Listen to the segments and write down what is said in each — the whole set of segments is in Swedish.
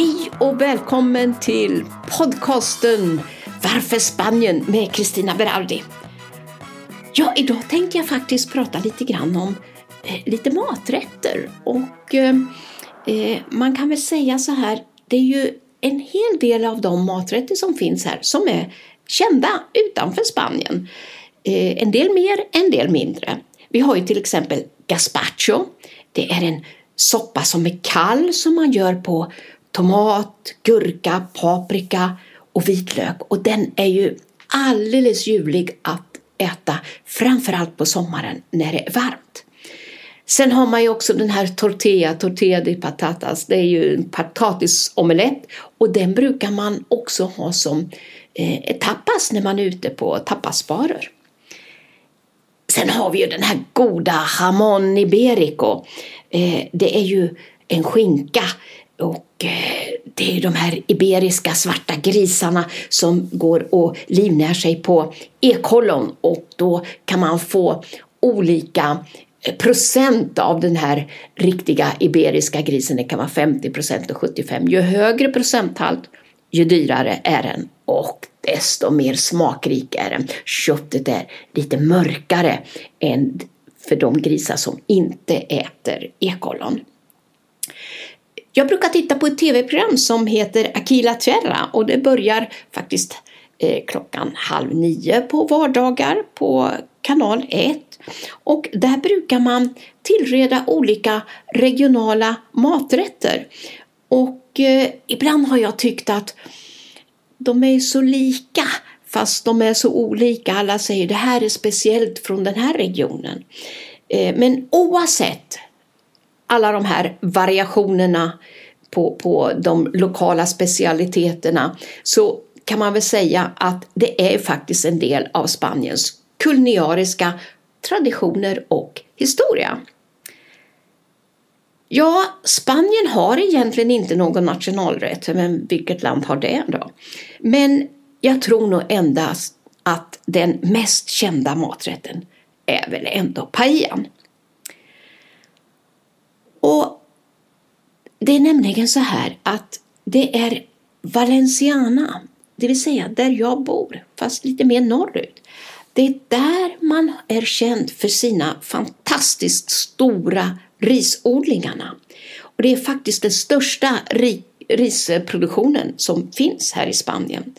Hej och välkommen till podcasten Varför Spanien med Kristina Berardi. Ja, idag tänkte jag faktiskt prata lite grann om eh, lite maträtter och eh, eh, man kan väl säga så här, det är ju en hel del av de maträtter som finns här som är kända utanför Spanien. Eh, en del mer, en del mindre. Vi har ju till exempel gazpacho. Det är en soppa som är kall som man gör på tomat, gurka, paprika och vitlök. Och den är ju alldeles ljuvlig att äta, framförallt på sommaren när det är varmt. Sen har man ju också den här tortilla, tortilla de patatas. Det är ju en potatisomelett och den brukar man också ha som eh, tapas när man är ute på tapasbarer. Sen har vi ju den här goda jamon iberico. Eh, det är ju en skinka och eh, det är de här iberiska svarta grisarna som går och livnär sig på ekollon och då kan man få olika eh, procent av den här riktiga iberiska grisen. Det kan vara 50 procent och 75. Ju högre procenthalt ju dyrare är den och desto mer smakrik är den. Köttet är lite mörkare än för de grisar som inte äter ekollon. Jag brukar titta på ett tv-program som heter Aquila Tierra och det börjar faktiskt eh, klockan halv nio på vardagar på kanal 1. Och där brukar man tillreda olika regionala maträtter. Och eh, ibland har jag tyckt att de är så lika fast de är så olika. Alla säger det här är speciellt från den här regionen. Eh, men oavsett alla de här variationerna på, på de lokala specialiteterna så kan man väl säga att det är faktiskt en del av Spaniens kulinariska traditioner och historia. Ja, Spanien har egentligen inte någon nationalrätt, men vilket land har det då? Men jag tror nog endast att den mest kända maträtten är väl ändå paellan. Och det är nämligen så här att det är Valenciana, det vill säga där jag bor, fast lite mer norrut. Det är där man är känd för sina fantastiskt stora risodlingarna. Och det är faktiskt den största risproduktionen som finns här i Spanien.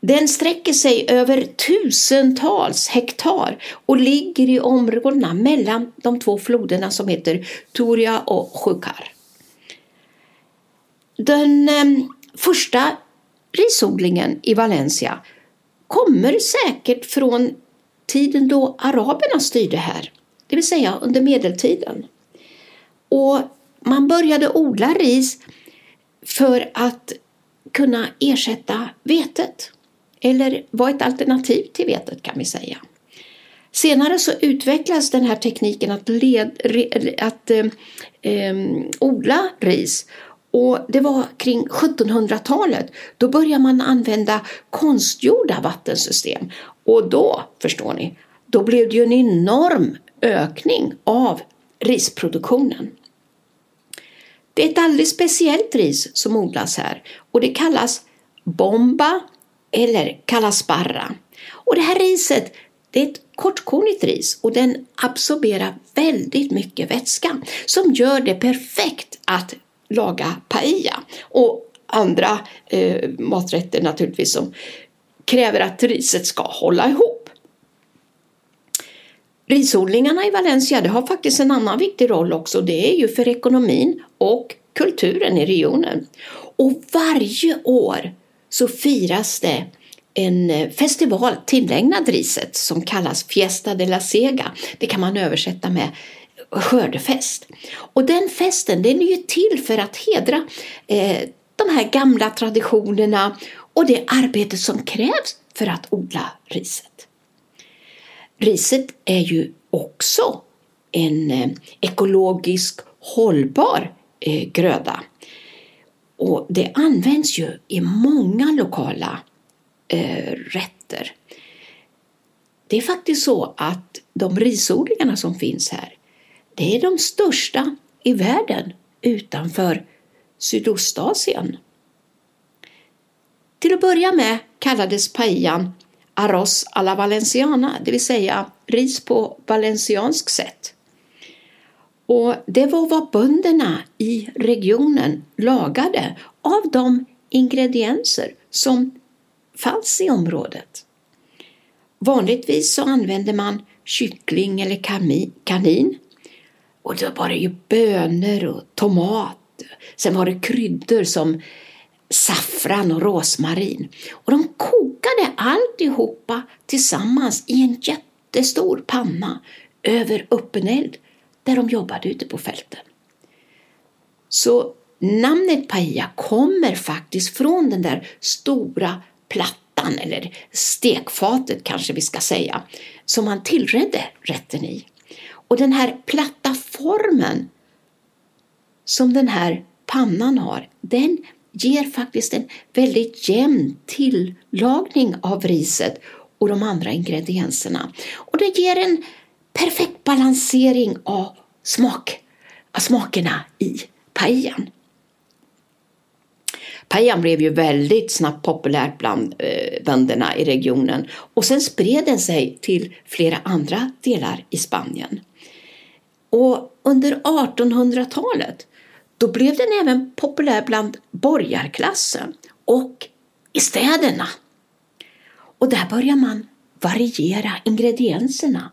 Den sträcker sig över tusentals hektar och ligger i områdena mellan de två floderna som heter Turia och Júcar. Den eh, första risodlingen i Valencia kommer säkert från tiden då araberna styrde här, det vill säga under medeltiden. Och man började odla ris för att kunna ersätta vetet eller vara ett alternativ till vetet kan vi säga. Senare så utvecklas den här tekniken att, led, att eh, eh, odla ris och det var kring 1700-talet. Då började man använda konstgjorda vattensystem och då, förstår ni, då blev det ju en enorm ökning av risproduktionen. Det är ett alldeles speciellt ris som odlas här och det kallas bomba eller kalasparra. Och det här riset det är ett kortkornigt ris och den absorberar väldigt mycket vätska som gör det perfekt att laga paella och andra eh, maträtter naturligtvis som kräver att riset ska hålla ihop. Risodlingarna i Valencia det har faktiskt en annan viktig roll också. Det är ju för ekonomin och kulturen i regionen. Och varje år så firas det en eh, festival tillägnad riset som kallas Fiesta de la Sega. Det kan man översätta med skördefest. Och den festen den är ju till för att hedra eh, de här gamla traditionerna och det arbete som krävs för att odla riset. Riset är ju också en eh, ekologisk hållbar eh, gröda. Och det används ju i många lokala eh, rätter. Det är faktiskt så att de risodlingarna som finns här, det är de största i världen utanför Sydostasien. Till att börja med kallades paellan arroz a la valenciana, det vill säga ris på valencianskt sätt. Och det var vad bönderna i regionen lagade av de ingredienser som fanns i området. Vanligtvis så använde man kyckling eller kanin. Och då var det ju bönor och tomat. Sen var det kryddor som saffran och rosmarin. Och de kokade alltihopa tillsammans i en jättestor panna över öppen eld där de jobbade ute på fälten. Så namnet paella kommer faktiskt från den där stora plattan, eller stekfatet kanske vi ska säga, som man tillredde rätten i. Och den här platta formen som den här pannan har, den ger faktiskt en väldigt jämn tillagning av riset och de andra ingredienserna. Och det ger en perfekt balansering av, smak, av smakerna i paellan. Paellan blev ju väldigt snabbt populärt bland eh, bönderna i regionen och sen spred den sig till flera andra delar i Spanien. Och under 1800-talet då blev den även populär bland borgarklassen och i städerna. Och där börjar man variera ingredienserna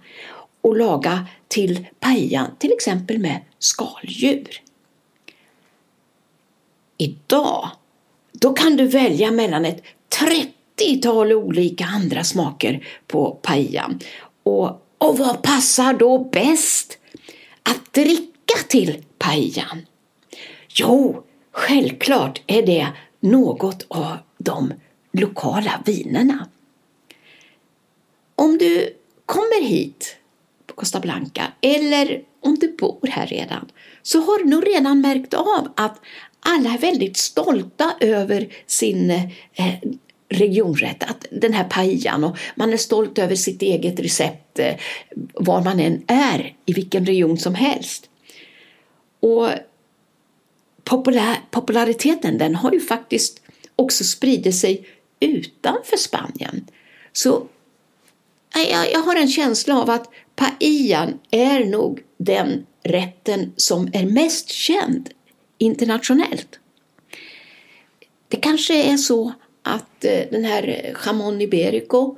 och laga till paellan, till exempel med skaldjur. Idag, då kan du välja mellan ett 30-tal olika andra smaker på paellan. Och, och vad passar då bäst att dricka till paellan? Jo, självklart är det något av de lokala vinerna. Om du kommer hit på Costa Blanca eller om du bor här redan så har du nog redan märkt av att alla är väldigt stolta över sin eh, regionrätt, att den här paellan och man är stolt över sitt eget recept eh, var man än är, i vilken region som helst. Och populär, populariteten den har ju faktiskt också spridit sig utanför Spanien. Så eh, jag, jag har en känsla av att paellan är nog den rätten som är mest känd internationellt. Det kanske är så att eh, den här jamon iberico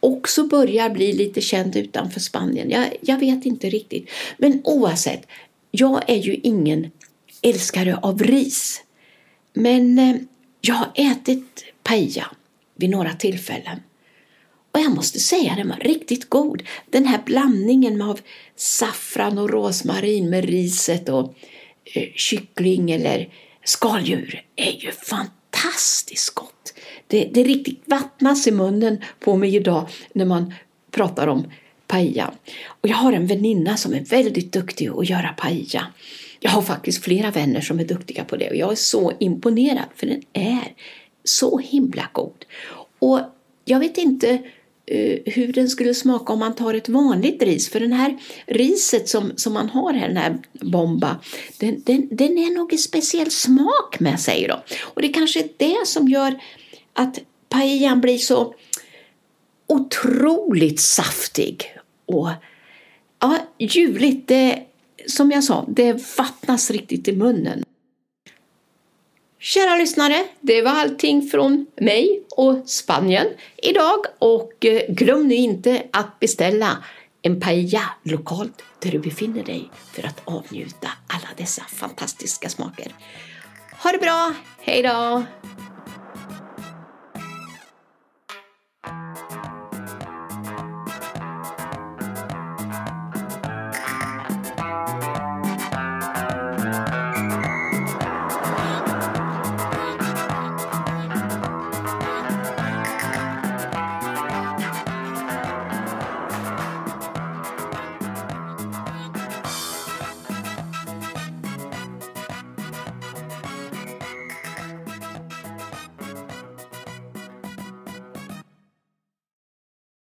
också börjar bli lite känd utanför Spanien. Jag, jag vet inte riktigt. Men oavsett, jag är ju ingen älskare av ris. Men eh, jag har ätit paella vid några tillfällen. Och jag måste säga den var riktigt god. Den här blandningen av saffran och rosmarin med riset och eh, Eh, kyckling eller skaldjur är ju fantastiskt gott. Det, det riktigt vattnas i munnen på mig idag när man pratar om paella. Och jag har en väninna som är väldigt duktig att göra paella. Jag har faktiskt flera vänner som är duktiga på det och jag är så imponerad för den är så himla god. Och jag vet inte Eh, hur den skulle smaka om man tar ett vanligt ris. För den här riset som, som man har här, den här bomba, den, den, den är nog en speciell smak med sig då. Och det kanske är det som gör att paellan blir så otroligt saftig och ja, ljuvligt. Det som jag sa, det vattnas riktigt i munnen. Kära lyssnare, det var allting från mig och Spanien idag och eh, glöm nu inte att beställa en paella lokalt där du befinner dig för att avnjuta alla dessa fantastiska smaker. Ha det bra, hej då!